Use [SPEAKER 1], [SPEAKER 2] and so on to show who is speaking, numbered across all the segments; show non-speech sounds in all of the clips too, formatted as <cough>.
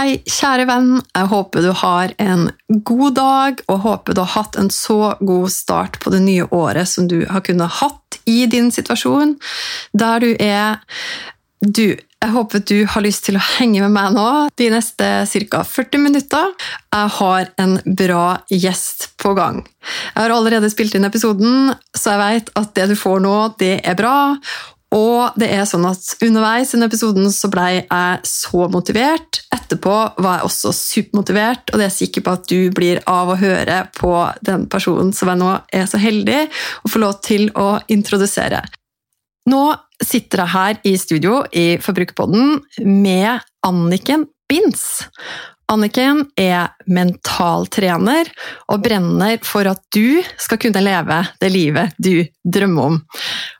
[SPEAKER 1] Hei, kjære venn. Jeg håper du har en god dag, og håper du har hatt en så god start på det nye året som du har kunnet hatt i din situasjon, der du er Du, jeg håper du har lyst til å henge med meg nå de neste ca. 40 minutter. Jeg har en bra gjest på gang. Jeg har allerede spilt inn episoden, så jeg vet at det du får nå, det er bra. Og det er sånn at underveis i denne episoden så ble jeg så motivert. Etterpå var jeg også supermotivert, og det er jeg sikker på at du blir av å høre på den personen som jeg nå er så heldig å få lov til å introdusere. Nå sitter jeg her i studio i Forbrukerpodden med Anniken Binds. Anniken er mentaltrener og brenner for at du skal kunne leve det livet du drømmer om.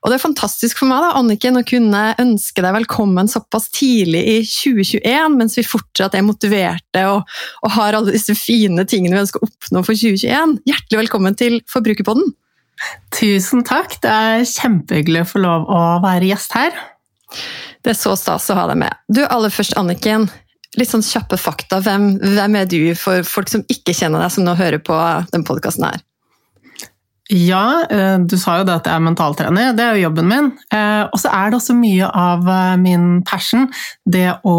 [SPEAKER 1] Og Det er fantastisk for meg da, Anniken, å kunne ønske deg velkommen såpass tidlig i 2021, mens vi fortsatt er motiverte og, og har alle disse fine tingene vi ønsker å oppnå for 2021. Hjertelig velkommen til Forbrukerpodden!
[SPEAKER 2] Tusen takk, det er kjempehyggelig å få lov å være gjest her.
[SPEAKER 1] Det er så stas å ha deg med. Du, Aller først, Anniken litt sånn kjappe fakta. Hvem, hvem, er du for folk som ikke kjenner deg, som nå hører på den podkasten her?
[SPEAKER 2] Ja, eh, du sa jo det at jeg er mentaltrener, det er jo jobben min. Eh, og så er det også mye av eh, min passion, det å,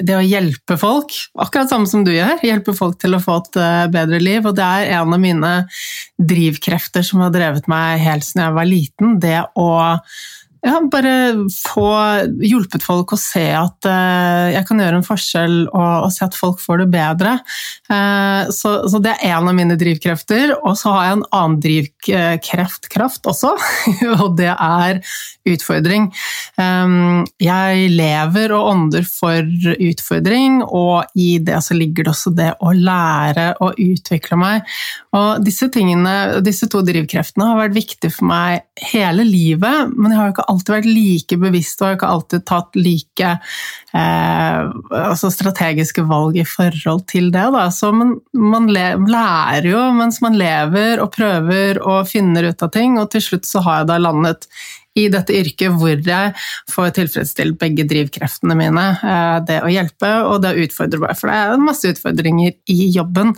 [SPEAKER 2] det å hjelpe folk. Akkurat samme som du gjør, hjelpe folk til å få et bedre liv. Og det er en av mine drivkrefter som har drevet meg helt siden jeg var liten. Det å ja, bare få hjulpet folk å se at uh, jeg kan gjøre en forskjell og, se at folk får det bedre. Uh, så, det er en av mine drivkrefter. Og så har jeg en annen drivkreft kraft også, <laughs> og det er utfordring. Um, jeg lever og ånder for utfordring, og i det så ligger det også det å lære og utvikle meg. Og disse tingene, disse to drivkreftene har vært viktige for meg hele livet, men jeg har jo ikke alltid vært like bevisst og har ikke alltid tatt like eh, altså strategiske valg i forhold til det. Da. Så man, man lærer jo mens man lever og prøver og finner ut av ting, og til slutt så har jeg da landet i dette yrket hvor jeg får tilfredsstilt begge drivkreftene mine. Eh, det å hjelpe og det å utfordre meg, for det er masse utfordringer i jobben.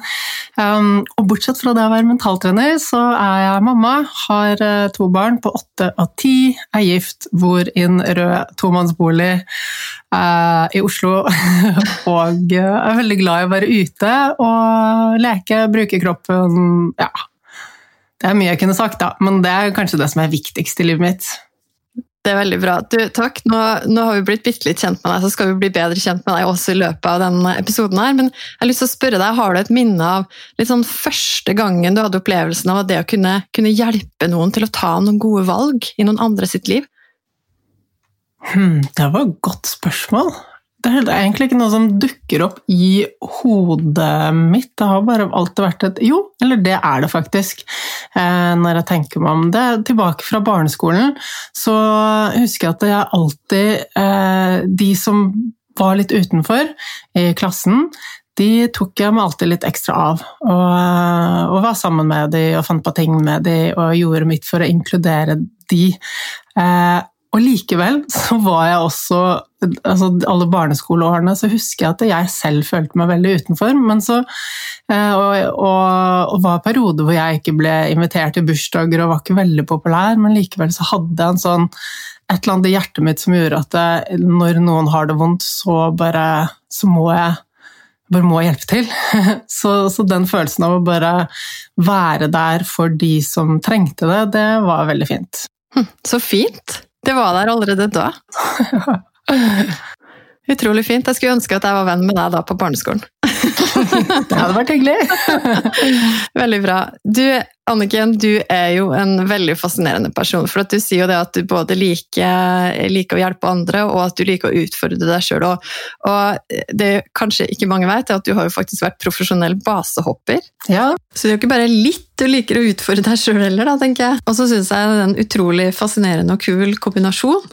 [SPEAKER 2] Um, og bortsett fra det å være mentaltrener, så er jeg mamma, har eh, to barn på åtte og ti, er gift, bor i en rød tomannsbolig uh, i Oslo <laughs> og er veldig glad i å være ute og leke, bruke kroppen. Ja, det er mye jeg kunne sagt, da, men det er kanskje det som er viktigst i livet mitt.
[SPEAKER 1] Det er veldig bra. Du, takk. Nå, nå, har vi blitt bitte litt kjent med deg, så skal vi bli bedre kjent med deg også i løpet av denne episoden. her, Men jeg har lyst til å spørre deg, har du et minne av litt sånn første gangen du hadde opplevelsen av det å kunne, kunne hjelpe noen til å ta noen gode valg i noen andre sitt liv?
[SPEAKER 2] Hmm, det var et godt spørsmål. Det er egentlig ikke noe som dukker opp i hodet mitt. Det har bare alltid vært et Jo, eller det er det faktisk, når jeg tenker meg om det. Tilbake fra barneskolen så husker jeg at jeg alltid eh, De som var litt utenfor i klassen, de tok jeg meg alltid litt ekstra av. Og, eh, og var sammen med de og fant på ting med de og gjorde mitt for å inkludere de. Og likevel så var jeg også altså Alle barneskoleårene så husker jeg at jeg selv følte meg veldig utenfor. Men så, eh, og, og, og var perioder hvor jeg ikke ble invitert til bursdager og var ikke veldig populær, men likevel så hadde jeg en sånn et eller annet i hjertet mitt som gjorde at jeg, når noen har det vondt, så bare så må jeg bare må hjelpe til. <laughs> Så, så, den følelsen av å bare være der for de som trengte det, det var veldig fint.
[SPEAKER 1] Hm, så fint! Det var der allerede da. <laughs> Utrolig fint. Jeg skulle ønske at jeg var venn med deg da på barneskolen. <laughs>
[SPEAKER 2] det hadde vært hyggelig. <laughs>
[SPEAKER 1] Veldig bra. Du, Anniken, du er jo en veldig fascinerende person. For at du sier jo det at du både liker, liker, å hjelpe andre, og at du liker å utfordre deg sjøl òg. Og det kanskje ikke mange vet, er at du har jo faktisk vært profesjonell basehopper.
[SPEAKER 2] Ja.
[SPEAKER 1] Så det er jo ikke bare litt du liker å utfordre deg sjøl heller, da, tenker jeg. Og så syns jeg det er en utrolig fascinerende og kul kombinasjon.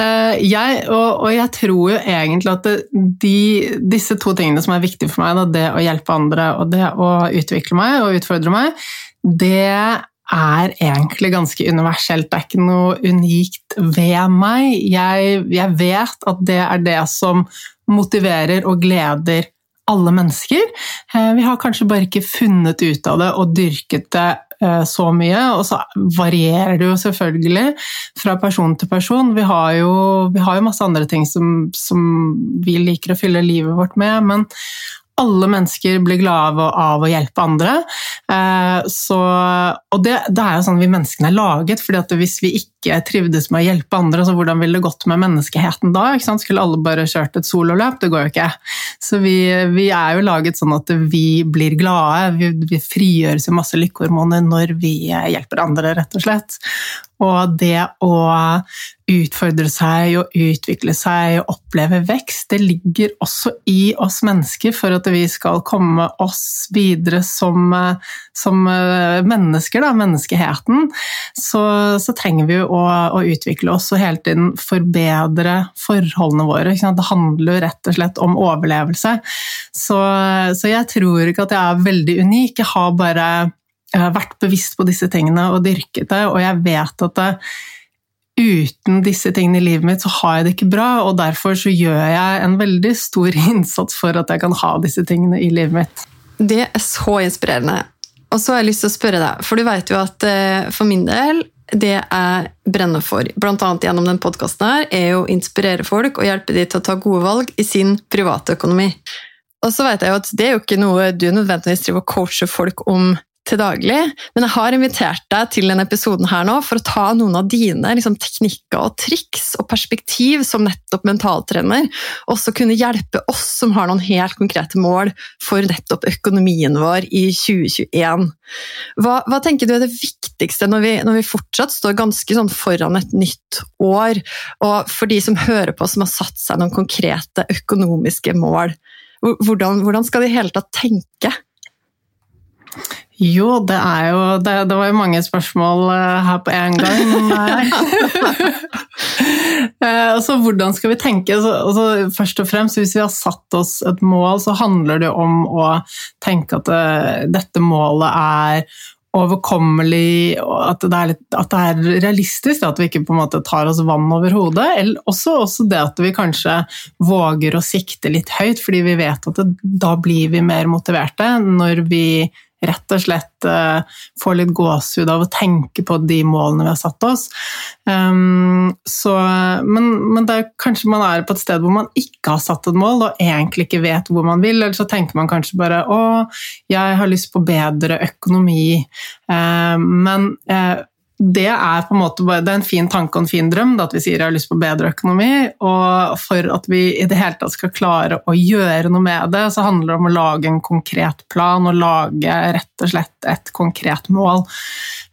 [SPEAKER 2] Eh, jeg, og, og, jeg tror jo egentlig at de, disse to tingene som er viktige for meg, da, det å hjelpe andre og det å utvikle meg og utfordre meg, det er egentlig ganske universelt. Det er ikke noe unikt ved meg. Jeg, jeg vet at det er det som motiverer og gleder alle mennesker. Eh, vi har kanskje bare ikke funnet ut av det og dyrket det så mye. Og så varierer det jo selvfølgelig fra person til person. Vi har jo, vi har jo masse andre ting som, som, vi liker å fylle livet vårt med, men alle mennesker blir glade av å hjelpe andre. Eh, så, og det, det, er jo sånn vi menneskene er laget, fordi at hvis vi ikke trivdes med å hjelpe andre, så hvordan ville det gått med menneskeheten da? Skulle alle bare kjørt et sololøp? Det går jo ikke. Så vi, vi er jo laget sånn at vi blir glade, vi, vi frigjøres jo masse lykkehormoner når vi hjelper andre, rett og slett. Og det å utfordre seg og utvikle seg og oppleve vekst, det ligger også i oss mennesker for at vi skal komme oss videre som, som mennesker, da, menneskeheten. Så, så trenger vi å, å, utvikle oss og hele tiden forbedre forholdene våre. Det handler rett og slett om overlevelse. Så, så jeg tror ikke at jeg er veldig unik. Jeg har bare jeg har vært bevisst på disse tingene og dyrket det, og jeg vet at det, uten disse tingene i livet mitt, så har jeg det ikke bra, og derfor så gjør jeg en veldig stor <laughs> innsats for at jeg kan ha disse tingene i livet mitt.
[SPEAKER 1] Det er så inspirerende. Og så har jeg lyst til å spørre deg, for du vet jo at eh, for min del det jeg brenner for, bl.a. gjennom denne podkasten, her, er å inspirere folk og hjelpe dem til å ta gode valg i sin private økonomi. Og så vet jeg jo at Det er jo ikke noe du nødvendigvis driver og coacher folk om til daglig, men jeg har invitert deg til denne episoden her nå for å ta noen av dine liksom, teknikker og triks og perspektiv som nettopp mentaltrener, også kunne hjelpe oss som har noen helt konkrete mål for nettopp økonomien vår i 2021. Hva, hva tenker du er det viktigste når vi, når vi fortsatt står ganske sånn foran et nytt år, og for de som hører på som har satt seg noen konkrete økonomiske mål? Hvordan, hvordan skal de i hele tatt tenke?
[SPEAKER 2] Jo, det er jo Det, det var jo mange spørsmål uh, her på én gang. <laughs> uh, <laughs> altså, hvordan skal vi tenke? Altså, altså, først og fremst, Hvis vi har satt oss et mål, så handler det om å tenke at det, dette målet er overkommelig, at det, litt, at det, er realistisk, at vi ikke på en måte tar oss vann over hodet. Eller også, også, det at vi kanskje våger å sikte litt høyt, fordi vi vet at det, da blir vi mer motiverte når vi rett og slett uh, får litt gåsehud av å tenke på de målene vi har satt oss. Um, så, men, men er, kanskje man er på et sted hvor man ikke har satt et mål og egentlig ikke vet hvor man vil, eller så tenker man kanskje bare å, jeg har lyst på bedre økonomi, uh, men uh, det er på en måte det er en fin tanke og en fin drøm at vi sier jeg har lyst på bedre økonomi. Og for at vi i det hele tatt skal klare å gjøre noe med det, så handler det om å lage en konkret plan og lage rett og slett et konkret mål.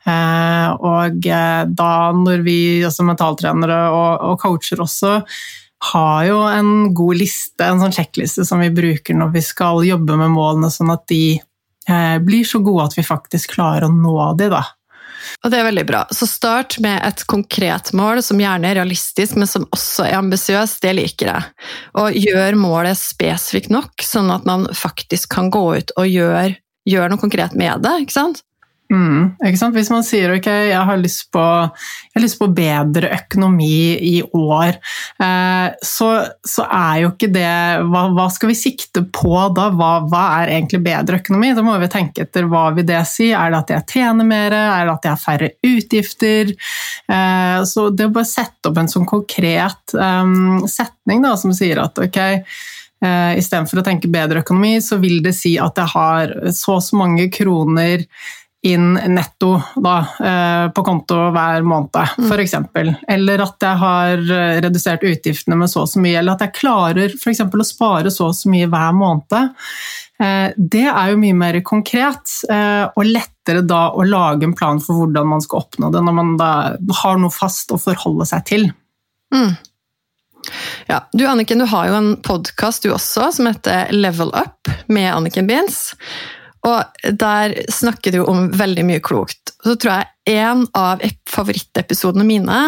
[SPEAKER 2] Eh, og eh, da når vi som mentaltrenere og coacher også har jo en god liste, en sånn sjekkliste som vi bruker når vi skal jobbe med målene, sånn at de eh, blir så gode at vi faktisk klarer å nå de, da.
[SPEAKER 1] Og det er veldig bra. Så start med et konkret mål som gjerne er realistisk, men som også er ambisiøst. Det liker jeg. Og gjør målet spesifikt nok, sånn at man faktisk kan gå ut og gjøre, gjøre noe konkret med det. ikke sant?
[SPEAKER 2] Mm, Hvis man sier ok, jeg har lyst på, har lyst på bedre økonomi i år, eh, så, så, er jo ikke det hva, hva, skal vi sikte på da? Hva, hva, er egentlig bedre økonomi? Da må vi tenke etter hva vil det si. Er det at jeg tjener mer? Er det at jeg har færre utgifter? Eh, så det å bare sette opp en sånn konkret eh, setning da, som sier at ok, Uh, Istedenfor å tenke bedre økonomi, så vil det si at jeg har så og så mange kroner inn netto da, eh, på konto hver måned, mm. f.eks. Eller at jeg har eh, redusert utgiftene med så og så mye, eller at jeg klarer f.eks. å spare så og så mye hver måned. Det er jo mye mer konkret, og lettere da å lage en plan for hvordan man skal oppnå det, når man da har noe fast å forholde seg til. Mm.
[SPEAKER 1] Ja, du Anniken, du har jo en podkast du også, som heter Level Up med Anniken Beans. Og der snakker du om veldig mye klokt. Så tror jeg en av favorittepisodene mine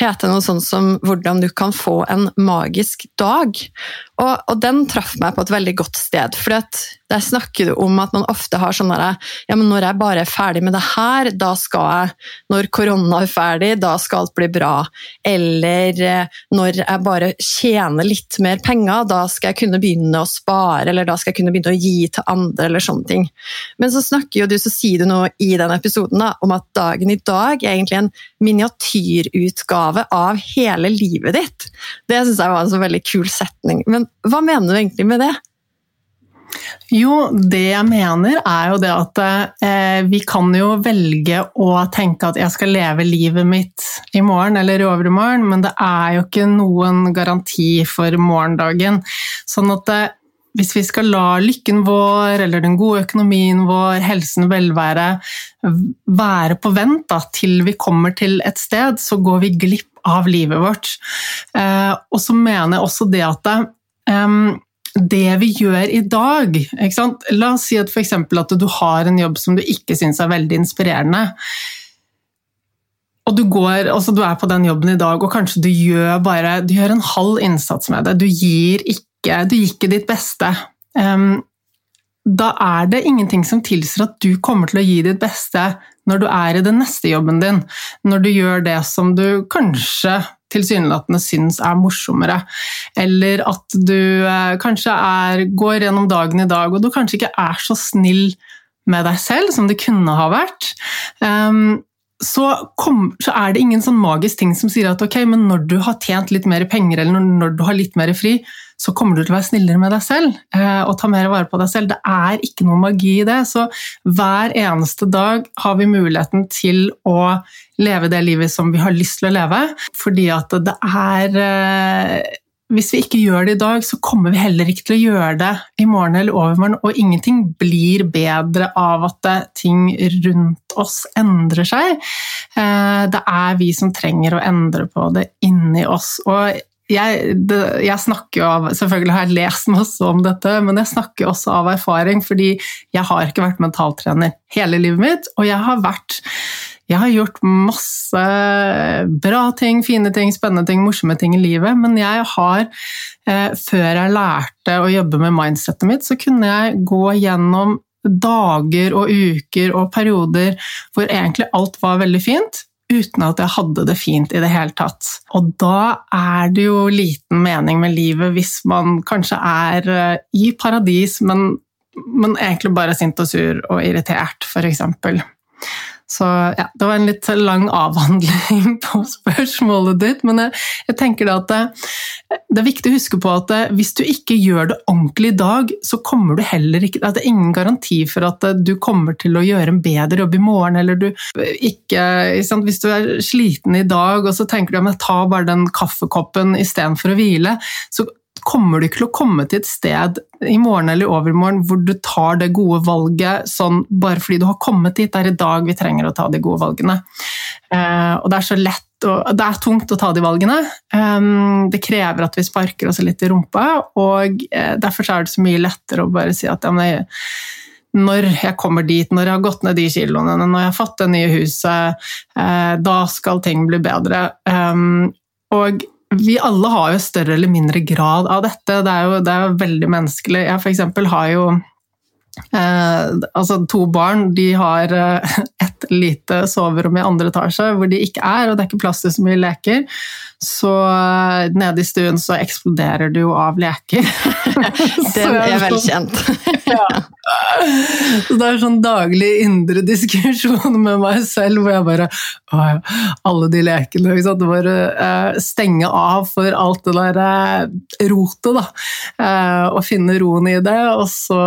[SPEAKER 1] heter noe sånn som 'Hvordan du kan få en magisk dag'. Og, og den traff meg på et veldig godt sted. For der snakker du om at man ofte har sånn derre Ja, men når jeg bare er ferdig med det her, da skal jeg Når korona er ferdig, da skal alt bli bra. Eller eh, når jeg bare tjener litt mer penger, da skal jeg kunne begynne å spare, eller da skal jeg kunne begynne å gi til andre, eller sånne ting. Men så snakker jo du, så sier du noe i den episoden da, om at dagen i dag egentlig en miniatyrutgave av hele livet ditt. Det syns jeg var en så veldig kul setning. Men hva mener du egentlig med det?
[SPEAKER 2] Jo, det jeg mener er jo det at eh, vi kan jo velge å tenke at jeg skal leve livet mitt i morgen eller i overmorgen, men det er jo ikke noen garanti for morgendagen. Sånn at eh, hvis vi skal la lykken vår, eller den gode økonomien vår, helsen, og velvære være på vent da, til vi kommer til et sted, så går vi glipp av livet vårt. Eh, og så mener jeg også det at eh, det vi gjør i dag La oss si at, for at du har en jobb som du ikke syns er veldig inspirerende. Og du, går, altså du er på den jobben i dag, og kanskje du gjør, bare, du gjør en halv innsats med det. Du gir ikke ikke, du gikk i ditt beste. Da er det ingenting som tilsier at du kommer til å gi ditt beste når du er i den neste jobben din, når du gjør det som du kanskje tilsynelatende syns er morsommere, eller at du eh, kanskje er, går gjennom dagen i dag og du kanskje ikke er så snill med deg selv som det kunne ha vært. Um, så, kom, så, er det ingen sånn magisk ting som sier at ok, men når du har tjent litt mer penger, eller når, du har litt mer fri, så kommer du til å være snillere med deg selv eh, og ta mer vare på deg selv. Det er ikke noe magi i det. Så hver eneste dag har vi muligheten til å leve det livet som vi har lyst til å leve, fordi at det er eh, hvis vi ikke gjør det i dag, så kommer vi heller ikke til å gjøre det i morgen eller overmorgen, og ingenting blir bedre av at ting rundt oss endrer seg. Eh, det er vi som trenger å endre på det inni oss. Og jeg, det, jeg, snakker jo av Selvfølgelig har jeg lest masse om dette, men jeg snakker også av erfaring, fordi jeg har ikke vært mentaltrener hele livet mitt, og jeg har vært jeg har gjort masse bra ting, fine ting, spennende ting, morsomme ting i livet, men jeg har, eh, før jeg lærte å jobbe med mindsettet mitt, så kunne jeg gå gjennom dager og uker og perioder hvor egentlig alt var veldig fint, uten at jeg hadde det fint i det hele tatt. Og da er det jo liten mening med livet hvis man kanskje er eh, i paradis, men, men egentlig bare sint og sur og irritert, f.eks. Så ja, det var en litt lang avhandling <laughs> på spørsmålet ditt, men jeg, jeg tenker at det, det, er viktig å huske på at hvis du ikke gjør det ordentlig i dag, så kommer du heller ikke Det er ingen garanti for at du kommer til å gjøre en bedre jobb i morgen, eller du ikke Hvis du er sliten i dag og så tenker du at jeg tar bare den kaffekoppen istedenfor å hvile, så kommer du ikke til å komme til et sted i morgen eller overmorgen hvor du tar det gode valget sånn bare fordi du har kommet dit. Det er i dag vi trenger å ta de gode valgene. Eh, og det er så lett og det er tungt å ta de valgene. Um, det krever at vi sparker oss litt i rumpa, og eh, derfor er det så mye lettere å bare si at ja, men når jeg kommer dit, når jeg har gått ned de kiloene, når jeg har fått det nye huset, eh, da skal ting bli bedre. Og vi alle har jo større eller mindre grad av dette. Det er jo, det er jo veldig menneskelig. Jeg f.eks. har jo eh, altså to barn. De har eh, <laughs> et lite soverom i andre etasje hvor de ikke er, og det er ikke plass til så mye leker. Så eh, nede i stuen så eksploderer du jo av leker. <laughs>
[SPEAKER 1] Den er velkjent. <laughs> ja.
[SPEAKER 2] Så det er sånn daglig indre diskusjon med meg selv hvor jeg bare å, Alle de lekene. Ikke sant? Bare uh, stenge av for alt det der uh, rotet, da. Uh, og finne roen i det, og så,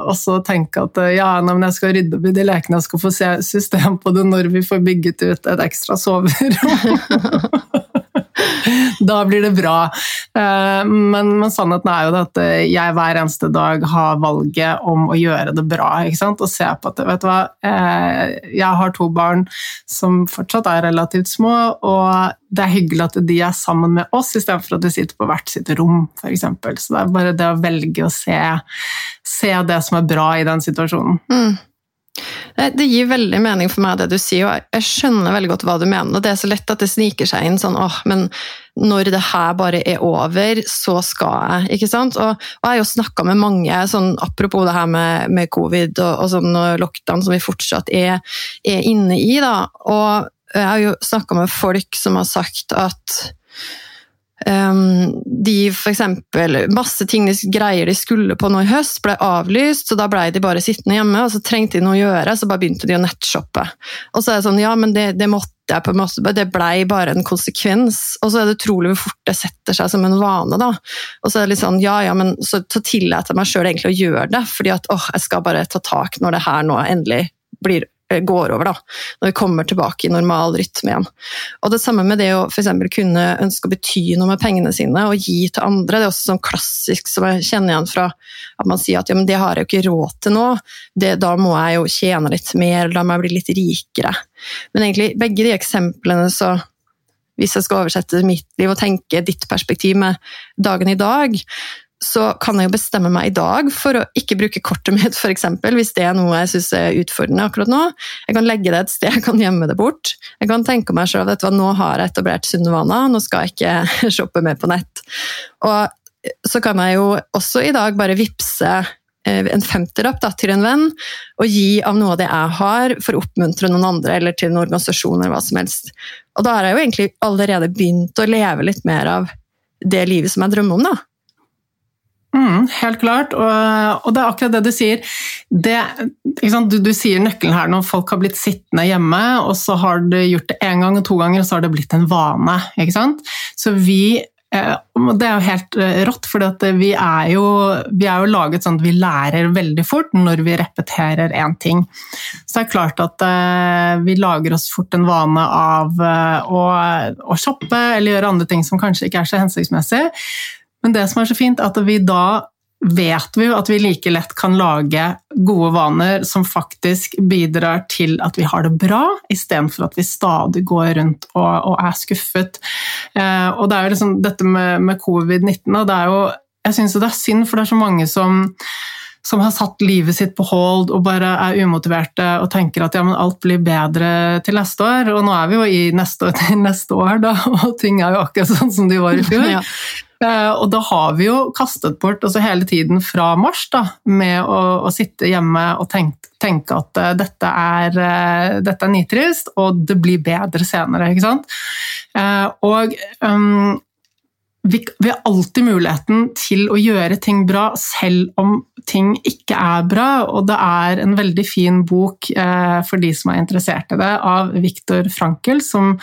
[SPEAKER 2] og så tenke at ja, nei, jeg skal rydde opp i de lekene, jeg skal få se system på det når vi får bygget ut et ekstra soverom. <laughs> <laughs> da blir det bra. Eh, men, men, sannheten er jo at eh, jeg hver eneste dag har valget om å gjøre det bra. Og se på at vet du hva, eh, jeg har to barn som fortsatt er relativt små, og det er hyggelig at de er sammen med oss istedenfor at de sitter på hvert sitt rom, f.eks. Så det er bare det å velge å se, se det som er bra i den situasjonen. Mm.
[SPEAKER 1] Det gir veldig mening for meg det du sier, og jeg skjønner veldig godt hva du mener. Det er så lett at det sniker seg inn sånn åh, men når det her bare er over, så skal jeg. ikke sant? Og, og jeg har jo snakka med mange, sånn, apropos det her med, med covid og, og sånn lockdown som vi fortsatt er, er inne i, da. Og jeg har jo snakka med folk som har sagt at de for eksempel, Masse ting de greier de skulle på nå i høst, ble avlyst, så da ble de bare sittende hjemme. og Så trengte de noe å gjøre, så bare begynte de å nettshoppe. Og så er det sånn, ja, men det, det måtte jeg på en måte, det blei bare en konsekvens. Og så er det utrolig hvor fort det setter seg som en vane. da. Og så er det litt sånn, ja, ja, men så, så tillater jeg meg sjøl egentlig å gjøre det, fordi at åh, jeg skal bare ta tak når det her nå endelig blir går over, da, når vi kommer tilbake i normal rytme igjen. Og Det samme med det å for kunne ønske å bety noe med pengene sine og gi til andre. Det er også sånn klassisk som jeg kjenner igjen fra at man sier at ja, men det har jeg jo ikke råd til nå, det, da må jeg jo tjene litt mer, da må jeg bli litt rikere. Men egentlig begge de eksemplene så hvis jeg skal oversette mitt liv og tenke ditt perspektiv med dagen i dag, så kan jeg jo bestemme meg i dag for å ikke bruke kortet mitt, f.eks. Hvis det er noe jeg syns er utfordrende akkurat nå. Jeg kan legge det et sted, jeg kan gjemme det bort. Jeg kan tenke meg selv at nå har jeg etablert sunne vaner, nå skal jeg ikke <laughs> shoppe mer på nett. Og så kan jeg jo også i dag bare vippse eh, en femtilapp til en venn, og gi av noe av det jeg har, for å oppmuntre noen andre eller til en organisasjon. eller hva som helst. Og da har jeg jo egentlig allerede begynt å leve litt mer av det livet som jeg drømmer om. da.
[SPEAKER 2] Mm, helt klart, og, og, det er akkurat det du sier. Det, du, du, sier nøkkelen her når folk har blitt sittende hjemme, og så har du gjort det én gang og to ganger, og så har det blitt en vane. sant? Så vi eh, det er jo helt eh, rått, for vi, vi er jo laget sånn at vi lærer veldig fort når vi repeterer én ting. Så det er klart at uh, vi lager oss fort en vane av å, å shoppe eller gjøre andre ting som kanskje ikke er så hensiktsmessig. Men det som er så fint, er at vi da vet vi jo at vi like lett kan lage gode vaner som faktisk bidrar til at vi har det bra, istedenfor at vi stadig går rundt og, og er skuffet. Eh, og det er jo liksom dette med, med covid-19, og det er jo Jeg syns det er synd, for det er så mange som som har satt livet sitt på hold og bare er umotiverte og tenker at ja, alt blir bedre til neste år. Og nå er vi jo i neste, år <laughs> til neste år, da, og ting er jo akkurat sånn som de var i fjor. ja. Eh, og da har vi jo kastet bort altså hele tiden fra mars da, med å, å sitte hjemme og tenke, tenke at uh, dette, er, uh, dette er nitrist, og det blir bedre senere. ikke sant? Og um, vi, vi, har alltid muligheten til å gjøre ting bra selv om ting ikke er bra, og det er en veldig fin bok eh, for de som er interessert i det, av Viktor Frankel, som,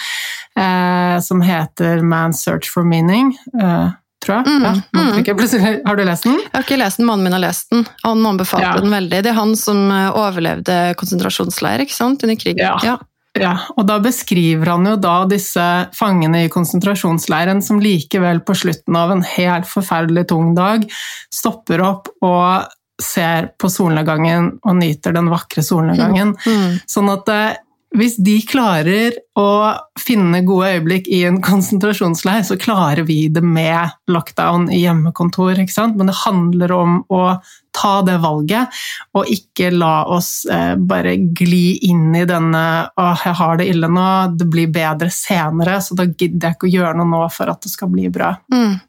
[SPEAKER 2] eh, som heter 'Man's Search for Meaning'. Eh, tror jeg. Mm, ja, mm. Har du lest den?
[SPEAKER 1] Jeg har ikke lest den, mannen min har lest den. Han anbefalte ja. den veldig. Det er han som eh, overlevde konsentrasjonsleir ikke sant, under krigen.
[SPEAKER 2] Ja. ja. Og da beskriver han jo da disse fangene i konsentrasjonsleiren som likevel på slutten av en helt forferdelig tung dag stopper opp og ser på solnedgangen og nyter den vakre solnedgangen. Mm. Mm. Sånn at eh, hvis de klarer å finne gode øyeblikk i en konsentrasjonsleir, så klarer vi det med lockdown i hjemmekontor. ikke sant? Men det handler om å ta det valget, og ikke la oss eh, bare gli inn i denne 'Å, jeg har det ille nå, det blir bedre senere', så da gidder jeg ikke å gjøre noe nå for at det skal bli bra. Mm.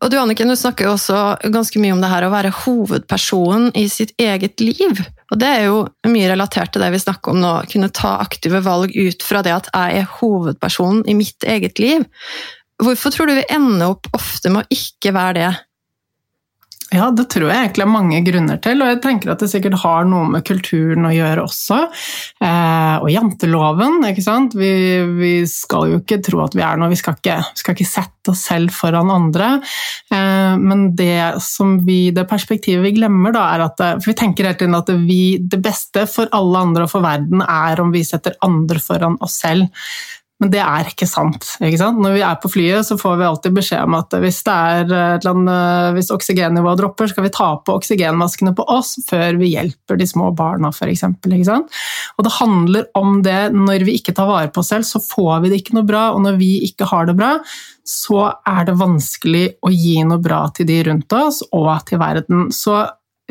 [SPEAKER 1] Og du Anniken, du snakker jo også ganske mye om det her å være hovedpersonen i sitt eget liv. Og det er jo mye relatert til det vi snakker om nå, kunne ta aktive valg ut fra det at jeg er hovedpersonen i mitt eget liv. Hvorfor tror du vi ender opp ofte med å ikke være det?
[SPEAKER 2] Ja, det tror jeg egentlig er mange grunner til, og jeg tenker at det sikkert har noe med kulturen å gjøre også. Eh, og janteloven, ikke sant. Vi, vi, skal jo ikke tro at vi er noe, vi skal ikke, skal ikke sette oss selv foran andre. Eh, men det vi, det perspektivet vi glemmer, da, er at For vi tenker hele tiden at vi, det beste for alle andre og for verden er om vi setter andre foran oss selv. Men det er ikke sant. ikke sant? Når vi er på flyet, så får vi alltid beskjed om at hvis, det er annet, hvis oksygennivået dropper, skal vi ta på oksygenmaskene på oss før vi hjelper de små barna, f.eks. Og det handler om det når vi ikke tar vare på oss selv, så får vi det ikke noe bra. Og når vi ikke har det bra, så er det vanskelig å gi noe bra til de rundt oss og til verden. Så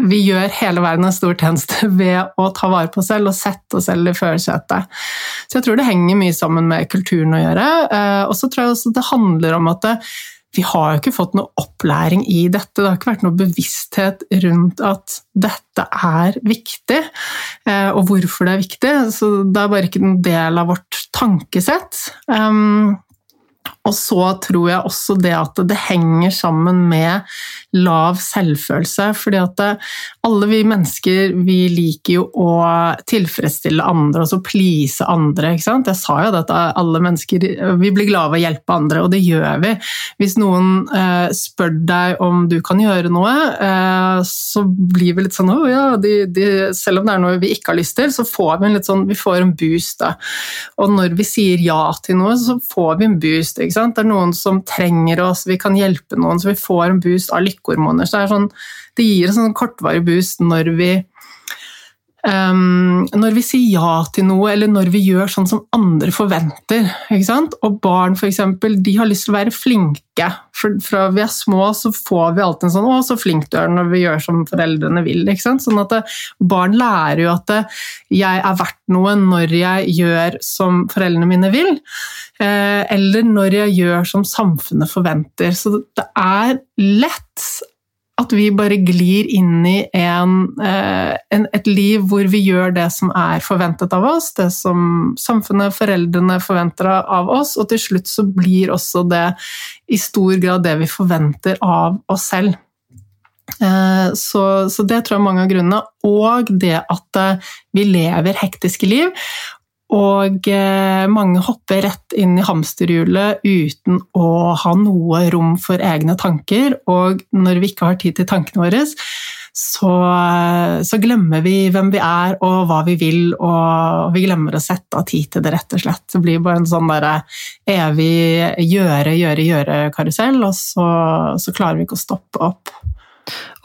[SPEAKER 2] vi gjør hele verden en stor tjeneste <laughs> ved å ta vare på oss selv og sette oss selv i førersetet. Så jeg tror det henger mye sammen med kulturen å gjøre. Eh, og så tror jeg også det handler om at vi har jo ikke fått noe opplæring i dette. Det har ikke vært noe bevissthet rundt at dette er viktig, eh, og hvorfor det er viktig. Så det er bare ikke en del av vårt tankesett. Og så tror jeg også det at det henger sammen med lav selvfølelse. fordi at alle vi mennesker vi liker jo å tilfredsstille andre og så please andre. ikke sant? Jeg sa jo det at alle mennesker vi blir glade av å hjelpe andre, og det gjør vi. Hvis noen eh, spør deg om du kan gjøre noe, eh, så blir vi litt sånn oh, ja, de, de, selv om det er noe vi ikke har lyst til, så får vi en litt sånn, vi får en boost. da. Og når vi sier ja til noe, så får vi en boost. ikke sant? Det er noen som trenger oss, vi kan hjelpe noen, så vi får en boost av lykkehormoner. Så det, sånn, det gir en sånn kortvarig boost når vi Um, når vi sier ja til noe, eller når vi gjør sånn som andre forventer. Og barn for eksempel, de har lyst til å være flinke. For Fra vi er små, så får vi alltid en sånn 'Å, så flink du er' når vi gjør som foreldrene vil. Sånn at det, Barn lærer jo at det, 'jeg er verdt noe når jeg gjør som foreldrene mine vil', eh, eller når jeg gjør som samfunnet forventer. Så det er lett at vi bare glir inn i en, eh, en, et liv hvor vi gjør det som er forventet av oss, det som samfunnet, foreldrene forventer av oss, og til slutt så blir også det i stor grad det vi forventer av oss selv. Eh, så, så det tror jeg er mange av grunnene. Og det at eh, vi lever hektiske liv. Og eh, mange hopper rett inn i hamsterhjulet uten å ha noe rom for egne tanker. Og når vi ikke har tid til tankene våre, så, så, glemmer vi hvem vi er og hva vi vil, og vi glemmer å sette av tid til det, rett og slett. Det blir bare en sånn der evig gjøre, gjøre, gjøre-karusell, og så, så, klarer vi ikke å stoppe opp.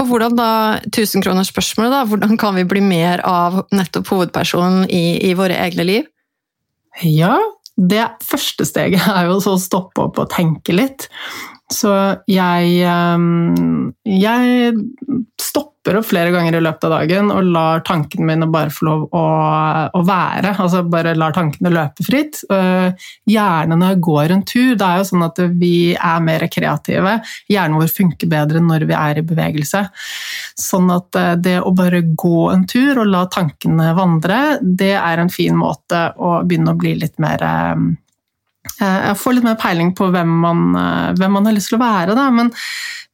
[SPEAKER 1] Og hvordan da, tusenkronersspørsmålet, da, hvordan kan vi bli mer av nettopp hovedpersonen i, i våre egne liv?
[SPEAKER 2] Ja, det første steget er jo å stoppe opp og tenke litt. Så jeg, ehm, jeg stopper opp flere ganger i løpet av dagen og lar tankene mine bare få lov å, å være. Altså bare lar tankene løpe fritt. Gjerne når jeg går en tur. Det er jo sånn at vi er mer kreative. Hjernen vår funker bedre når vi er i bevegelse. Sånn at eh, det å bare gå en tur og la tankene vandre, det er en fin måte å begynne å bli litt mer ehm, Eh, jeg får litt mer peiling på hvem man, eh, hvem man har lyst til å være. Da. Men,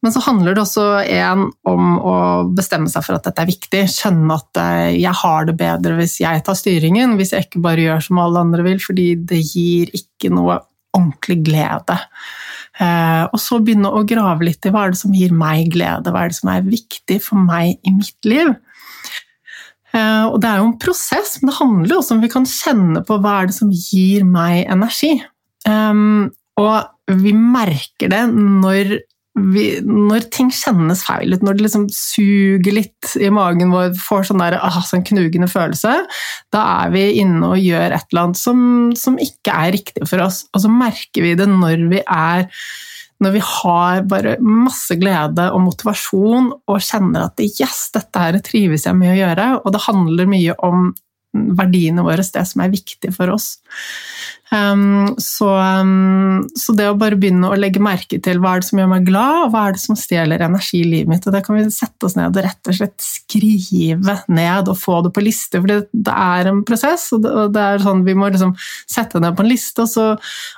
[SPEAKER 2] men så handler det også en om å bestemme seg for at dette er viktig. Skjønne at eh, jeg har det bedre hvis jeg tar styringen, hvis jeg ikke bare gjør som alle andre vil, fordi det gir ikke noe ordentlig glede. Og så begynne å grave litt i hva er det som gir meg glede, hva er det som er viktig for meg i mitt liv. Og Det er jo en prosess, men det handler også om vi kan kjenne på hva er det som gir meg energi. Um, og vi merker det når, vi, når ting kjennes feil ut, når det liksom suger litt i magen vår, får sånn, der, ah, sånn knugende følelse, da er vi inne og gjør et eller annet som, som ikke er riktig for oss. Og så merker vi det når vi er når vi har bare masse glede og motivasjon og kjenner at yes, dette her trives jeg med å gjøre, og det handler mye om verdiene våre, det som er viktig for oss. Um, så, um, så, det å bare begynne å legge merke til hva er det som gjør meg glad, og hva er det som stjeler energi i livet mitt, og det kan vi sette oss ned og rett og slett skrive ned og få det på liste, for det er en prosess, og det, og det er sånn vi må liksom sette ned på en liste, og så,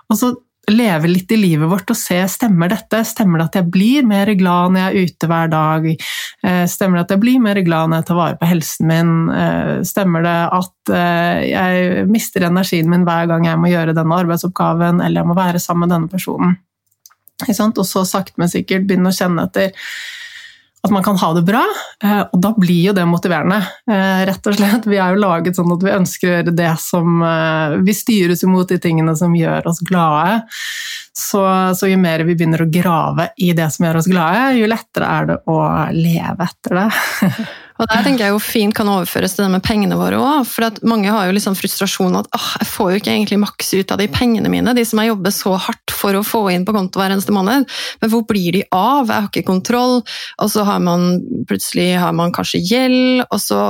[SPEAKER 2] og så leve litt i livet vårt og se stemmer dette. Stemmer det at jeg blir mer glad når jeg er ute hver dag? Eh, stemmer det at jeg blir mer glad når jeg tar vare på helsen min? Eh, stemmer det at eh, jeg mister energien min hver gang jeg må gjøre denne arbeidsoppgaven eller jeg må være sammen med denne personen? Og så sakte, men sikkert begynne å kjenne etter at man kan ha det bra, eh, og da blir jo det motiverende. Eh, rett og slett. Vi er jo laget sånn at vi ønsker å gjøre det som eh, Vi styres imot de tingene som gjør oss glade. Så, så, jo mer vi begynner å grave i det som gjør oss glade, jo lettere er det å leve etter det. <laughs>
[SPEAKER 1] Og der tenker jeg jo fint kan overføres til det med pengene våre òg. For mange har jo liksom frustrasjon at åh, jeg får jo ikke egentlig maks ut av de pengene mine, de som jeg jobber så hardt for å få inn på konto hver eneste måned. Men hvor blir de av? Jeg har ikke kontroll. Og så har man plutselig har man kanskje gjeld, og så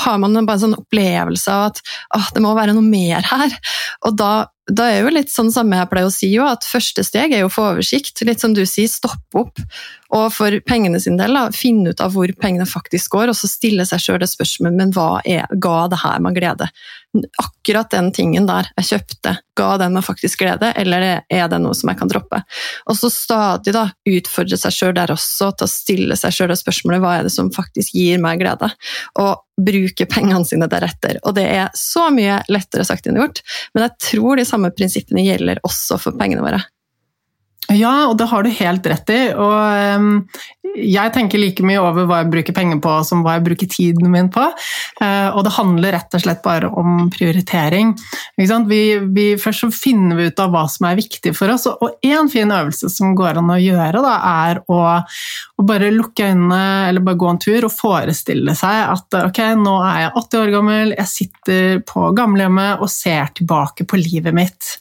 [SPEAKER 1] har man bare en sånn opplevelse av at åh, det må være noe mer her. Og da da er jo litt sånn samme jeg pleier å si jo, at første steg er å få oversikt. Litt som du sier, stoppe opp. Og for pengene sin del, da, finne ut av hvor pengene faktisk går, og så stille seg sjøl det spørsmålet men hva er, ga det her meg glede? Akkurat den tingen der jeg kjøpte, ga den meg faktisk glede, eller er det noe som jeg kan droppe? Og så stadig da utfordre seg sjøl der også, til å stille seg sjøl det spørsmålet hva er det som faktisk gir meg glede? Og bruke pengene sine deretter. Og det er så mye lettere sagt enn gjort, men jeg tror de samme prinsippene gjelder også for pengene våre.
[SPEAKER 2] Ja, og det har du helt rett i. Og um, jeg tenker like mye over hva jeg bruker penger på som hva jeg bruker tiden min på. Uh, og det handler rett og slett bare om prioritering. Vi, vi, først så finner vi ut av hva som er viktig for oss, og én fin øvelse som går an å gjøre, da, er å, å, bare lukke øynene eller bare gå en tur og forestille seg at ok, nå er jeg 80 år gammel, jeg sitter på gamlehjemmet og ser tilbake på livet mitt.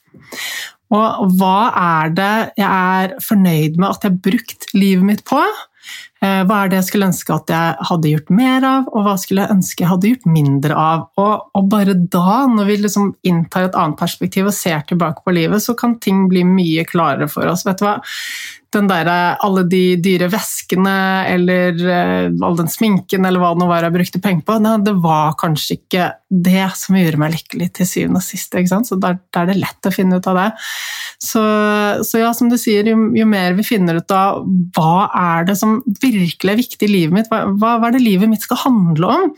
[SPEAKER 2] Og hva er det jeg er fornøyd med at jeg har brukt livet mitt på? Eh, hva er det jeg skulle ønske at jeg hadde gjort mer av, og hva skulle jeg ønske jeg hadde gjort mindre av? Og, og bare da, når vi liksom inntar et annet perspektiv og ser tilbake på livet, så kan ting bli mye klarere for oss. Vet du hva? Den der, alle de dyre veskene eller uh, all den sminken eller hva det nå var jeg brukte penger på, nei, det var kanskje ikke det som gjorde meg lykkelig til syvende og sist. Så da er det lett å finne ut av det. Så, så ja, som du sier, jo, jo, mer vi finner ut av hva er det som virkelig er viktig i livet mitt, hva, hva er det livet mitt skal handle om,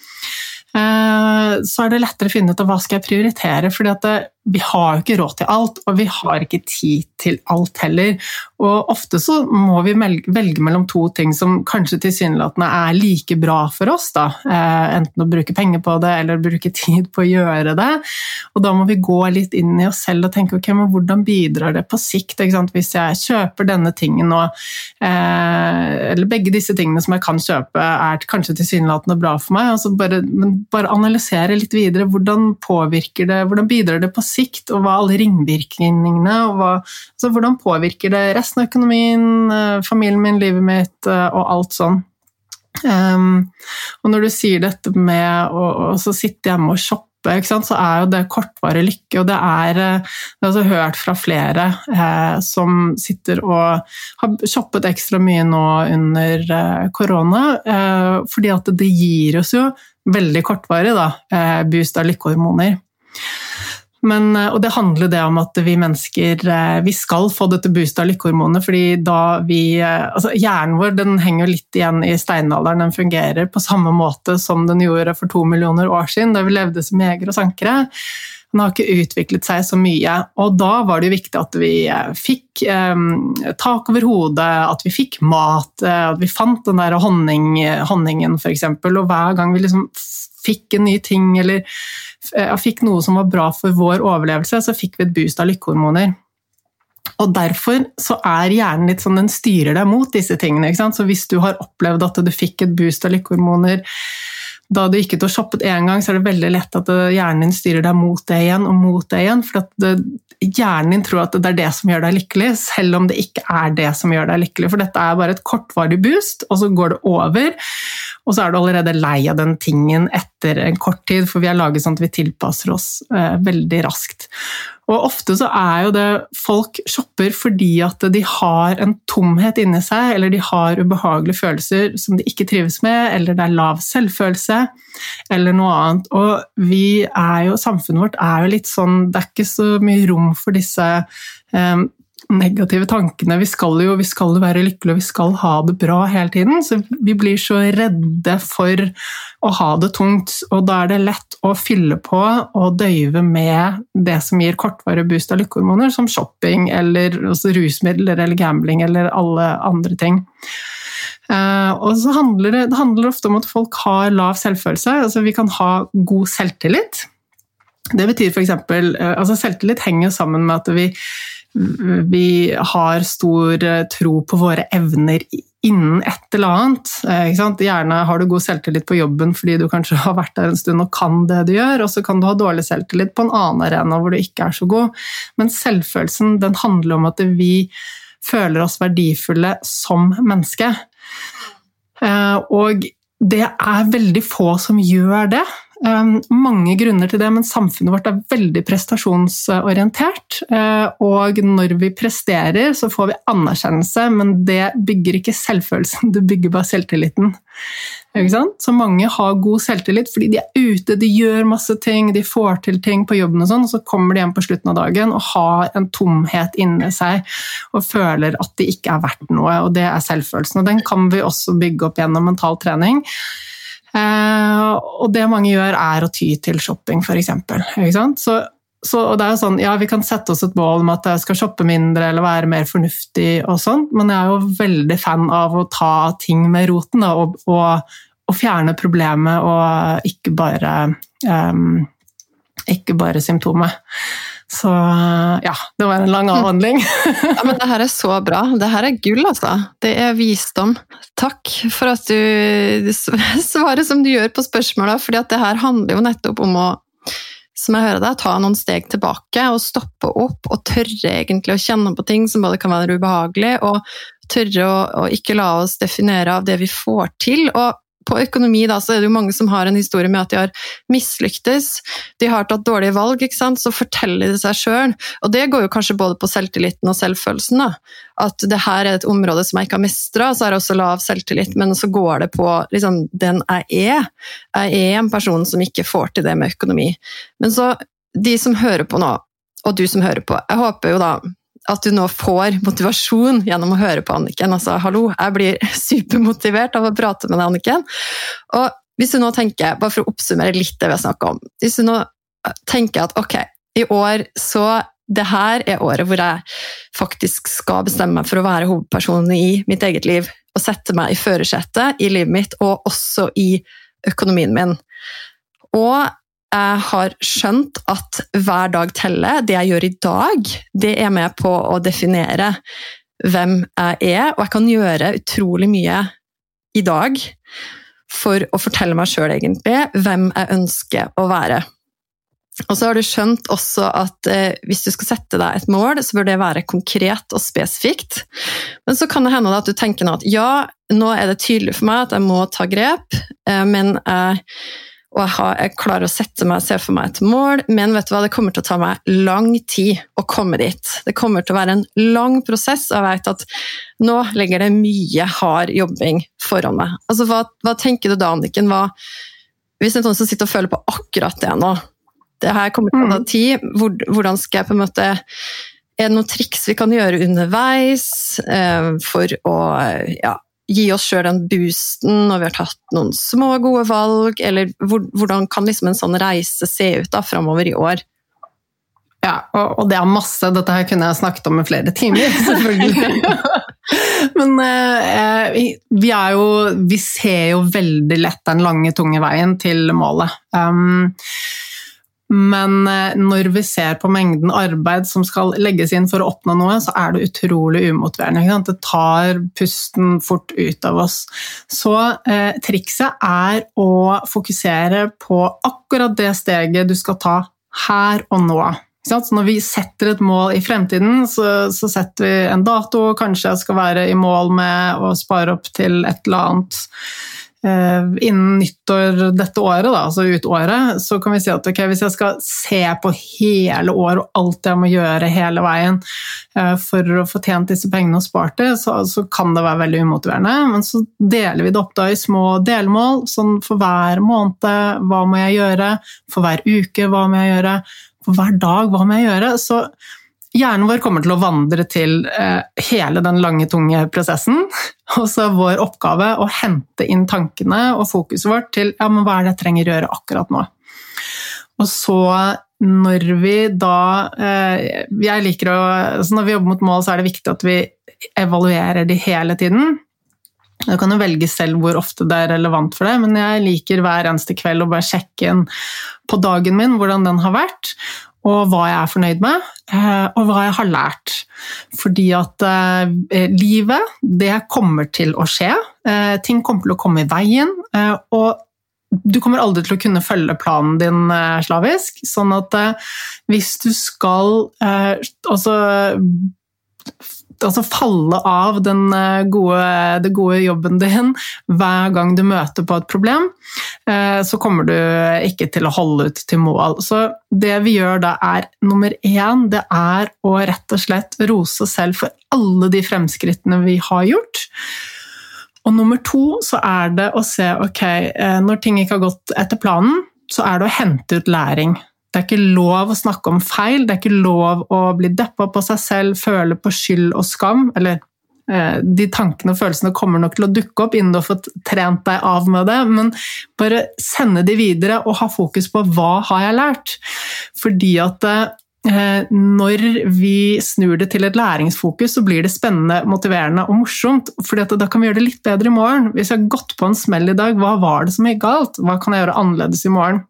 [SPEAKER 2] eh, så er det lettere å finne ut av hva skal jeg prioritere. fordi at det, vi har jo ikke råd til alt, og vi har ikke tid til alt heller. Og ofte så må vi velge mellom to ting som kanskje tilsynelatende er like bra for oss. Da. Eh, enten å bruke penger på det eller bruke <laughs> tid på å gjøre det. Og da må vi gå litt inn i oss selv og tenke ok, men hvordan bidrar det på sikt? Hvis jeg kjøper denne tingen nå, eh, eller begge disse tingene som jeg kan kjøpe, er kanskje tilsynelatende bra for meg, altså bare, men bare analysere litt videre. Hvordan påvirker det, hvordan bidrar det på sikt? Sikt, og hva alle ringvirkningene og hva, altså hvordan påvirker det resten av økonomien, eh, familien min, livet mitt eh, og alt sånn. Um, og når du sier dette med å, sitte hjemme og shoppe så er jo det kortvarig lykke. Og det er, eh, det er altså hørt fra flere eh, som sitter og har shoppet ekstra mye nå under eh, korona, eh, fordi at det gir oss jo veldig kortvarig da, boost av lykkehormoner. Men, eh, og det handler det om at vi mennesker eh, vi skal få dette boostet av lykkehormonet. fordi da vi, eh, altså Hjernen vår den henger litt igjen i steinalderen. Den fungerer på samme måte som den gjorde for to millioner år siden, da vi levde som jegere og sankere. Den har ikke utviklet seg så mye. Og da var det jo viktig at vi fikk eh, tak over hodet, at vi fikk mat, at vi fant den der honning, honningen f.eks. Og hver gang vi liksom fikk en ny ting eller eh, fikk noe som var bra for vår overlevelse, så fikk vi et boost av lykkehormoner. Og Derfor så er hjernen litt sånn, den styrer deg mot disse tingene. Så Hvis du har opplevd at du fikk et boost av lykkehormoner da du gikk ut og shoppet én gang, så er det veldig lett at hjernen din styrer deg mot det igjen og mot det igjen. For det, hjernen din tror at det er det som gjør deg lykkelig, selv om det ikke er det som gjør deg lykkelig. For dette er bare et kortvarig boost, og så går det over. Og så er du allerede lei av den tingen etter en kort tid, for vi er laget sånn at vi tilpasser oss eh, veldig raskt. Og ofte så er jo det folk shopper fordi at de har en tomhet inni seg, eller de har ubehagelige følelser som de ikke trives med, eller det er lav selvfølelse, eller noe annet. Og vi er jo, samfunnet vårt er jo litt sånn Det er ikke så mye rom for disse um, negative tankene. Vi skal jo vi skal være lykkelige, og vi skal ha det bra hele tiden. Så vi blir så redde for å ha det tungt, og da er det lett å fylle på og døyve med det som gir kortvarig boost av lykkehormoner, som shopping eller rusmidler eller gambling eller alle andre ting. Uh, og så handler det, det handler ofte om at folk har lav selvfølelse. altså Vi kan ha god selvtillit. Det betyr f.eks. Uh, altså Selvtillit henger sammen med at vi, vi har stor uh, tro på våre evner innen et eller annet. Uh, Gjerne har du god selvtillit på jobben fordi du kanskje har vært der en stund og kan det du gjør, og så kan du ha dårlig selvtillit på en annen arena hvor du ikke er så god. Men selvfølelsen den handler om at vi føler oss verdifulle som menneske. Eh, og det er veldig få som gjør det. Ehm, mange grunner til det, men samfunnet vårt er veldig prestasjonsorientert. Eh, og når vi presterer, så får vi anerkjennelse, men det bygger ikke selvfølelsen, <laughs> det bygger bare selvtilliten. Så mange har god selvtillit fordi de er ute, de gjør masse ting, de får til ting på jobben, og sånn, og så kommer de hjem på slutten av dagen og har en tomhet inni seg og føler at de ikke er verdt noe, og det er selvfølelsen. Og den kan vi også bygge opp gjennom mental trening. Eh, og det mange gjør, er å ty til shopping, f.eks. Så, så det er jo sånn, ja, Vi kan sette oss et mål om at jeg skal shoppe mindre eller være mer fornuftig, og sånn, men jeg er jo veldig fan av å ta ting med roten da, og, og, og, fjerne problemet, og ikke bare, um, ikke bare symptomet. Så ja, det var en lang <laughs> avhandling.
[SPEAKER 1] ja, men det her er så bra. Det her er gull, altså. Det er visdom. Takk for at du svarer som du gjør på spørsmåla, fordi at det her handler jo nettopp om å som jeg hører deg, ta noen steg tilbake og stoppe opp og tørre egentlig å kjenne på ting som både kan være ubehagelig, og tørre å, å ikke la oss definere av det vi får til. Og på økonomi da, så er det jo mange som har en historie med at de har mislyktes, de har tatt dårlige valg, ikke sant? så forteller de seg sjøl. Og det går jo kanskje både på selvtilliten og selvfølelsen. da. At det her er et område som jeg ikke har mestra, så er det også lav selvtillit, men så går det på liksom, den jeg er. Jeg er en person som ikke får til det med økonomi. Men så, de som hører på nå, og du som hører på, jeg håper jo da at du nå får motivasjon gjennom å høre på Anniken. Altså, hallo, jeg blir supermotivert av å prate med deg, Anniken. Og hvis du nå tenker, bare for å oppsummere litt det vi har snakka om Hvis du nå tenker at ok, i år så det her er året hvor jeg faktisk skal bestemme meg for å være hovedpersonen i mitt eget liv, og sette meg i førersetet i livet mitt, og også i økonomien min. Og jeg har skjønt at hver dag teller. Det jeg gjør i dag, det er med på å definere hvem jeg er, og jeg kan gjøre utrolig mye i dag for å fortelle meg sjøl egentlig hvem jeg ønsker å være. Og så har du skjønt også at eh, hvis du skal sette deg et mål, så bør det være konkret og spesifikt. Men så kan det hende at du tenker at ja, nå er det tydelig for meg at jeg må ta grep, eh, men jeg og jeg, har, jeg, klarer å sette meg, og se for meg et mål, men vet du hva, det kommer til å ta meg lang tid å komme dit. Det kommer til å være en lang prosess, og jeg vet at nå ligger det mye hard jobbing foran meg. Altså, hva, hva tenker du da, Anniken? Hva, hvis det er noen som sitter og føler på akkurat det nå Det her kommer til å ta mm. tid. Hvordan skal jeg på en måte Er det noen triks vi kan gjøre underveis eh, for å ja, gi oss sjøl den boosten når vi har tatt noen små, gode valg? Eller hvordan kan liksom en sånn reise se ut da framover i år?
[SPEAKER 2] Ja, og, det er masse. Dette her kunne jeg snakket om i flere timer, <laughs> selvfølgelig. Men eh, vi, er jo Vi ser jo veldig lett den lange, tunge veien til målet. Um, men eh, når vi ser på mengden arbeid som skal legges inn for å oppnå noe, så er det utrolig umotiverende. Det tar pusten fort ut av oss. Så eh, trikset er å fokusere på akkurat det steget du skal ta her og nå. Når vi setter et mål i fremtiden, så, så setter vi en dato. Kanskje jeg skal være i mål med å spare opp til et eller annet innen nyttår dette året, da, altså ut året, så kan vi si at okay, hvis jeg skal se på hele året og alt jeg må gjøre hele veien eh, for å få tjent disse pengene og spart det, så, så, kan det være veldig umotiverende. Men så deler vi det opp da i små delmål. sånn For hver måned, hva må jeg gjøre? For hver uke, hva må jeg gjøre? For hver dag, hva må jeg gjøre? Så Hjernen vår kommer til å vandre til eh, hele den lange, tunge prosessen. <laughs> Og så er vår oppgave å hente inn tankene og fokuset vårt til ja, men hva er det jeg trenger å gjøre akkurat nå. Og så når vi da eh, Jeg liker å så Når vi jobber mot mål, så er det viktig at vi evaluerer de hele tiden. Du kan jo velge selv hvor ofte det er relevant for deg, men jeg liker hver eneste kveld å bare sjekke inn på dagen min hvordan den har vært, og hva jeg er fornøyd med, eh, og hva jeg har lært. Fordi at eh, livet, det kommer til å skje. Eh, ting kommer til å komme i veien. og du kommer aldri til å kunne følge planen din slavisk. Sånn at hvis du skal altså altså falle av den eh, gode, det gode jobben din hver gang du møter på et problem, eh, så kommer du ikke til å holde ut til mål. Så det vi gjør da, er nummer én, det er å rett og slett rose oss selv for alle de fremskrittene vi har gjort. Og nummer to så er det å se ok, eh, når ting ikke har gått etter planen, så er det å hente ut læring. Det er ikke lov å snakke om feil, det er ikke lov å bli deppa på seg selv, føle på skyld og skam. Eller eh, de tankene og følelsene kommer nok til å dukke opp innen du har fått trent deg av med det, men bare sende de videre og ha fokus på hva har jeg lært. Fordi at eh, når vi snur det til et læringsfokus, så blir det spennende, motiverende og morsomt. fordi da kan vi gjøre det litt bedre i morgen. Hvis jeg har gått på en smell i dag, hva var det som gikk galt? Hva kan jeg gjøre annerledes i morgen?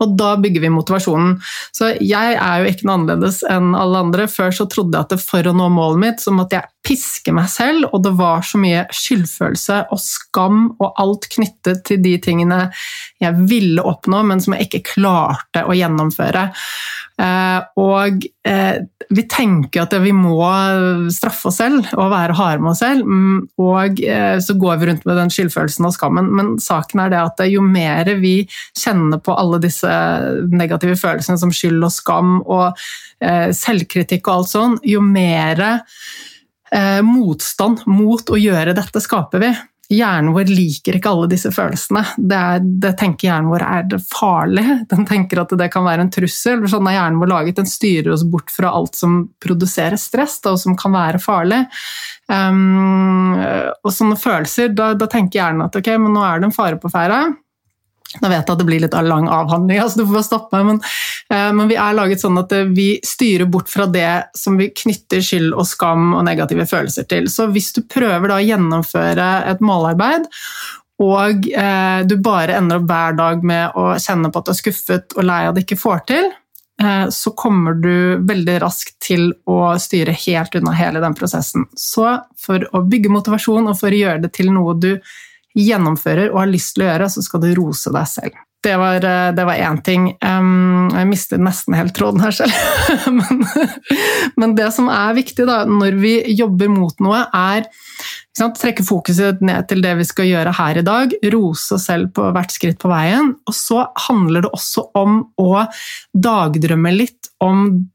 [SPEAKER 2] Og da bygger vi motivasjonen. Så jeg er jo ikke noe annerledes enn alle andre. Før så trodde jeg at for å nå målet mitt, så måtte jeg piske meg selv, og det var så mye skyldfølelse og skam og alt knyttet til de tingene jeg ville oppnå, men som jeg ikke klarte å gjennomføre. Eh, og eh, vi tenker at vi må straffe oss selv og være harde med oss selv, mm, og eh, så går vi rundt med den skyldfølelsen og skammen. Men saken er det at jo mer vi kjenner på alle disse negative følelsene som skyld og skam og selvkritikk og alt sånn, jo mer motstand mot å gjøre dette skaper vi. Hjernen vår liker ikke alle disse følelsene. Det, er, det tenker hjernen vår er farlig. Den tenker at det kan være en trussel. Sånn er hjernen vår laget. Den styrer oss bort fra alt som produserer stress, da, og som kan være farlig. Um, og sånne følelser, da, da tenker hjernen at ok, men nå er det en fare på ferde. Da vet jeg at det blir litt lang avhandling, altså du får bare stoppe meg, men, eh, men, vi er laget sånn at eh, vi styrer bort fra det som vi knytter skyld og skam og negative følelser til. Så hvis du prøver å gjennomføre et målarbeid, og eh, du bare ender opp hver dag med å kjenne på at du er skuffet og lei av det ikke får til, så kommer du veldig raskt til å styre helt unna hele den prosessen. Så for å bygge motivasjon og for å gjøre det til noe du gjennomfører og har lyst til å gjøre, så skal du rose deg selv. Det var, eh, det én ting. jeg mistet nesten helt tråden her selv. <laughs> men, men, det som er viktig da, når vi jobber mot noe, er å trekke fokuset ned til det vi skal gjøre her i dag. Rose oss selv på hvert skritt på veien. Og så handler det også om å dagdrømme litt om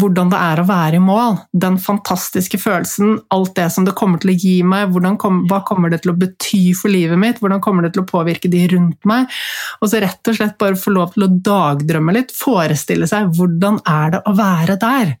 [SPEAKER 2] hvordan det er å være i mål. Den fantastiske følelsen, alt det som det kommer til å gi meg, kom, hva kommer det til å bety for livet mitt, hvordan kommer det til å påvirke de rundt meg? Og så rett og slett bare få lov til å dagdrømme litt, forestille seg hvordan er det å være der.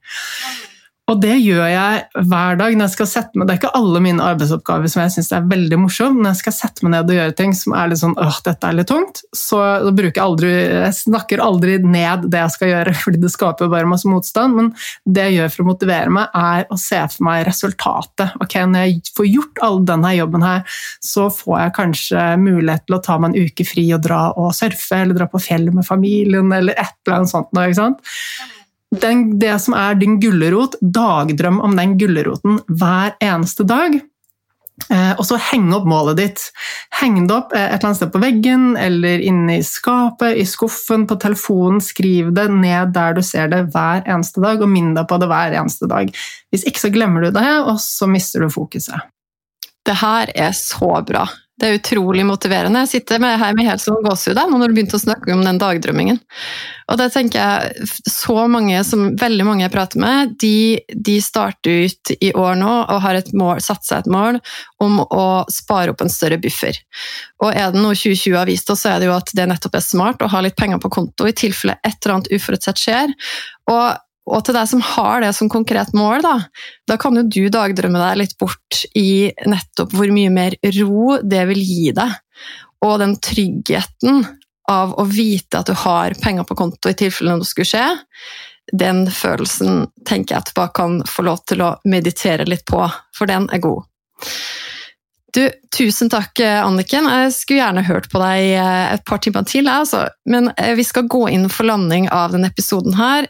[SPEAKER 2] Og det gjør jeg hver dag. når jeg skal sette meg, Det er ikke alle mine arbeidsoppgaver som jeg syns er veldig morsomme. Når jeg skal sette meg ned og gjøre ting som er litt sånn åh, dette er litt tungt, så bruker jeg aldri Jeg snakker aldri ned det jeg skal gjøre, fordi det skaper bare masse motstand. Men det jeg gjør for å motivere meg, er å se for meg resultatet. Ok, Når jeg får gjort all denne jobben her, så får jeg kanskje mulighet til å ta meg en uke fri og dra og surfe, eller dra på fjellet med familien, eller et eller annet sånt. ikke sant? Den, det som er din gulrot, dagdrøm om den gulroten hver eneste dag. Eh, og så henge opp målet ditt. Heng det opp eh, et eller annet sted på veggen, eller inne i skapet, i skuffen, på telefonen. Skriv det ned der du ser det hver eneste dag, og minn deg på det hver eneste dag. Hvis ikke så glemmer du det, og så mister du fokuset.
[SPEAKER 1] Det her er så bra. Det er utrolig motiverende. Jeg sitter med, her med helt sånn gåsehud når du begynte å snakke om den dagdrømmingen. Og det tenker jeg, så mange som, Veldig mange jeg prater med, de, de starter ut i år nå og har mål, satt seg et mål om å spare opp en større buffer. Og er det noe 2020 har vist oss, så er det jo at det nettopp er smart å ha litt penger på konto i tilfelle et eller annet uforutsett skjer. Og og til deg som har det som konkret mål, da, da kan jo du dagdrømme deg litt bort i nettopp hvor mye mer ro det vil gi deg. Og den tryggheten av å vite at du har penger på konto i tilfelle noe skulle skje, den følelsen tenker jeg bare kan få lov til å meditere litt på, for den er god. Du, tusen takk, Anniken. Jeg skulle gjerne hørt på deg eh, et par timer til, altså. men eh, vi skal gå inn for landing av denne episoden her.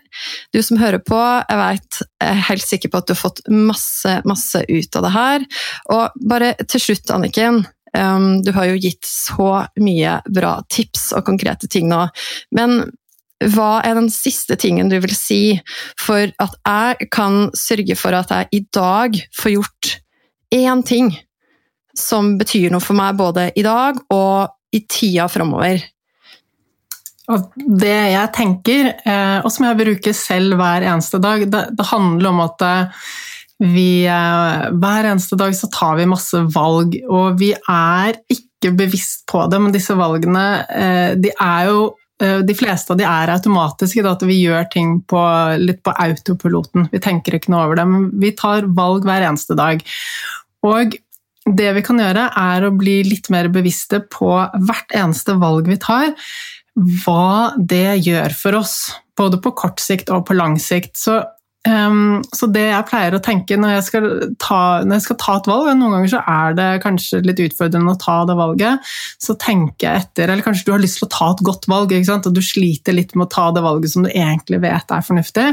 [SPEAKER 1] Du som hører på, jeg vet, jeg er helt sikker på at du har fått masse, masse ut av det her. Og bare til slutt, Anniken. Um, du har jo gitt så mye bra tips og konkrete ting nå, men hva er den siste tingen du vil si for at jeg kan sørge for at jeg i dag får gjort én ting som betyr noe for meg både i dag og i tida framover.
[SPEAKER 2] Det jeg tenker, eh, og som jeg bruker selv hver eneste dag, det, det handler om at eh, vi eh, Hver eneste dag så tar vi masse valg, og vi er ikke bevisst på det, men disse valgene de er jo de fleste av de er automatiske, at vi gjør ting på, litt på autopiloten. Vi tenker ikke noe over det, men vi tar valg hver eneste dag. Og det vi kan gjøre, er å bli litt mer bevisste på hvert eneste valg vi tar, hva det gjør for oss. Både på kort sikt og på lang sikt. Så, um, så det jeg pleier å tenke når jeg, ta, når jeg, skal ta, et valg, og noen ganger så er det kanskje litt utfordrende å ta det valget, så tenker jeg etter Eller kanskje du har lyst til å ta et godt valg, og du sliter litt med å ta det valget som du egentlig vet er fornuftig.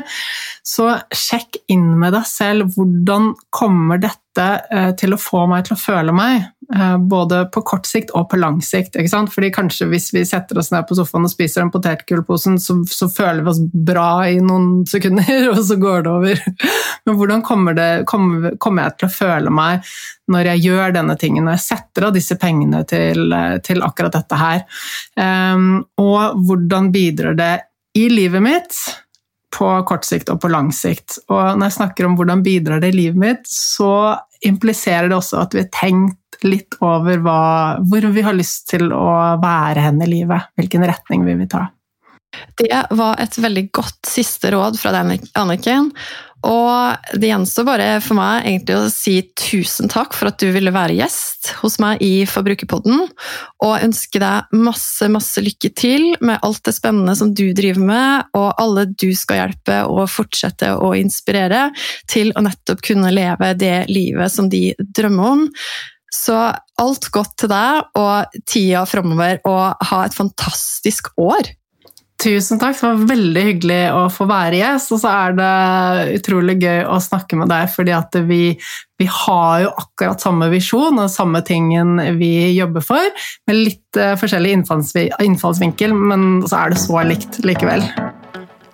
[SPEAKER 2] Så sjekk inn med deg selv hvordan kommer dette Eh, til å få meg til å føle meg, eh, både på kort sikt og på lang sikt. Ikke sant? Fordi kanskje hvis vi setter oss ned på sofaen og spiser den potetgullposen, så, så, føler vi oss bra i noen sekunder, <laughs> og så går det over. Men hvordan kommer, det, kommer, kommer jeg til å føle meg når jeg gjør denne tingen, når jeg setter av disse pengene til, til akkurat dette her? Um, og hvordan bidrar det i livet mitt? på kort sikt og på lang sikt. Og når jeg snakker om hvordan bidrar det i livet mitt, så impliserer det også at vi har tenkt litt over hva, hvor vi har lyst til å være hen i livet. Hvilken retning vi vil ta.
[SPEAKER 1] Det var et veldig godt siste råd fra deg, Anniken. Og det gjenstår bare for meg egentlig å si tusen takk for at du ville være gjest hos meg i Forbrukerpodden, og ønske deg masse, masse lykke til med alt det spennende som du driver med, og alle du skal hjelpe og fortsette å inspirere til å nettopp kunne leve det livet som de drømmer om. Så alt godt til deg og tida framover, og ha et fantastisk år!
[SPEAKER 2] Tusen takk, det var veldig hyggelig å få være gjest. Og så er det utrolig gøy å snakke med deg, fordi at vi, vi har jo akkurat samme visjon og samme tingen vi jobber for, med litt uh, forskjellig innfallsvinkel, men så er det så likt likevel.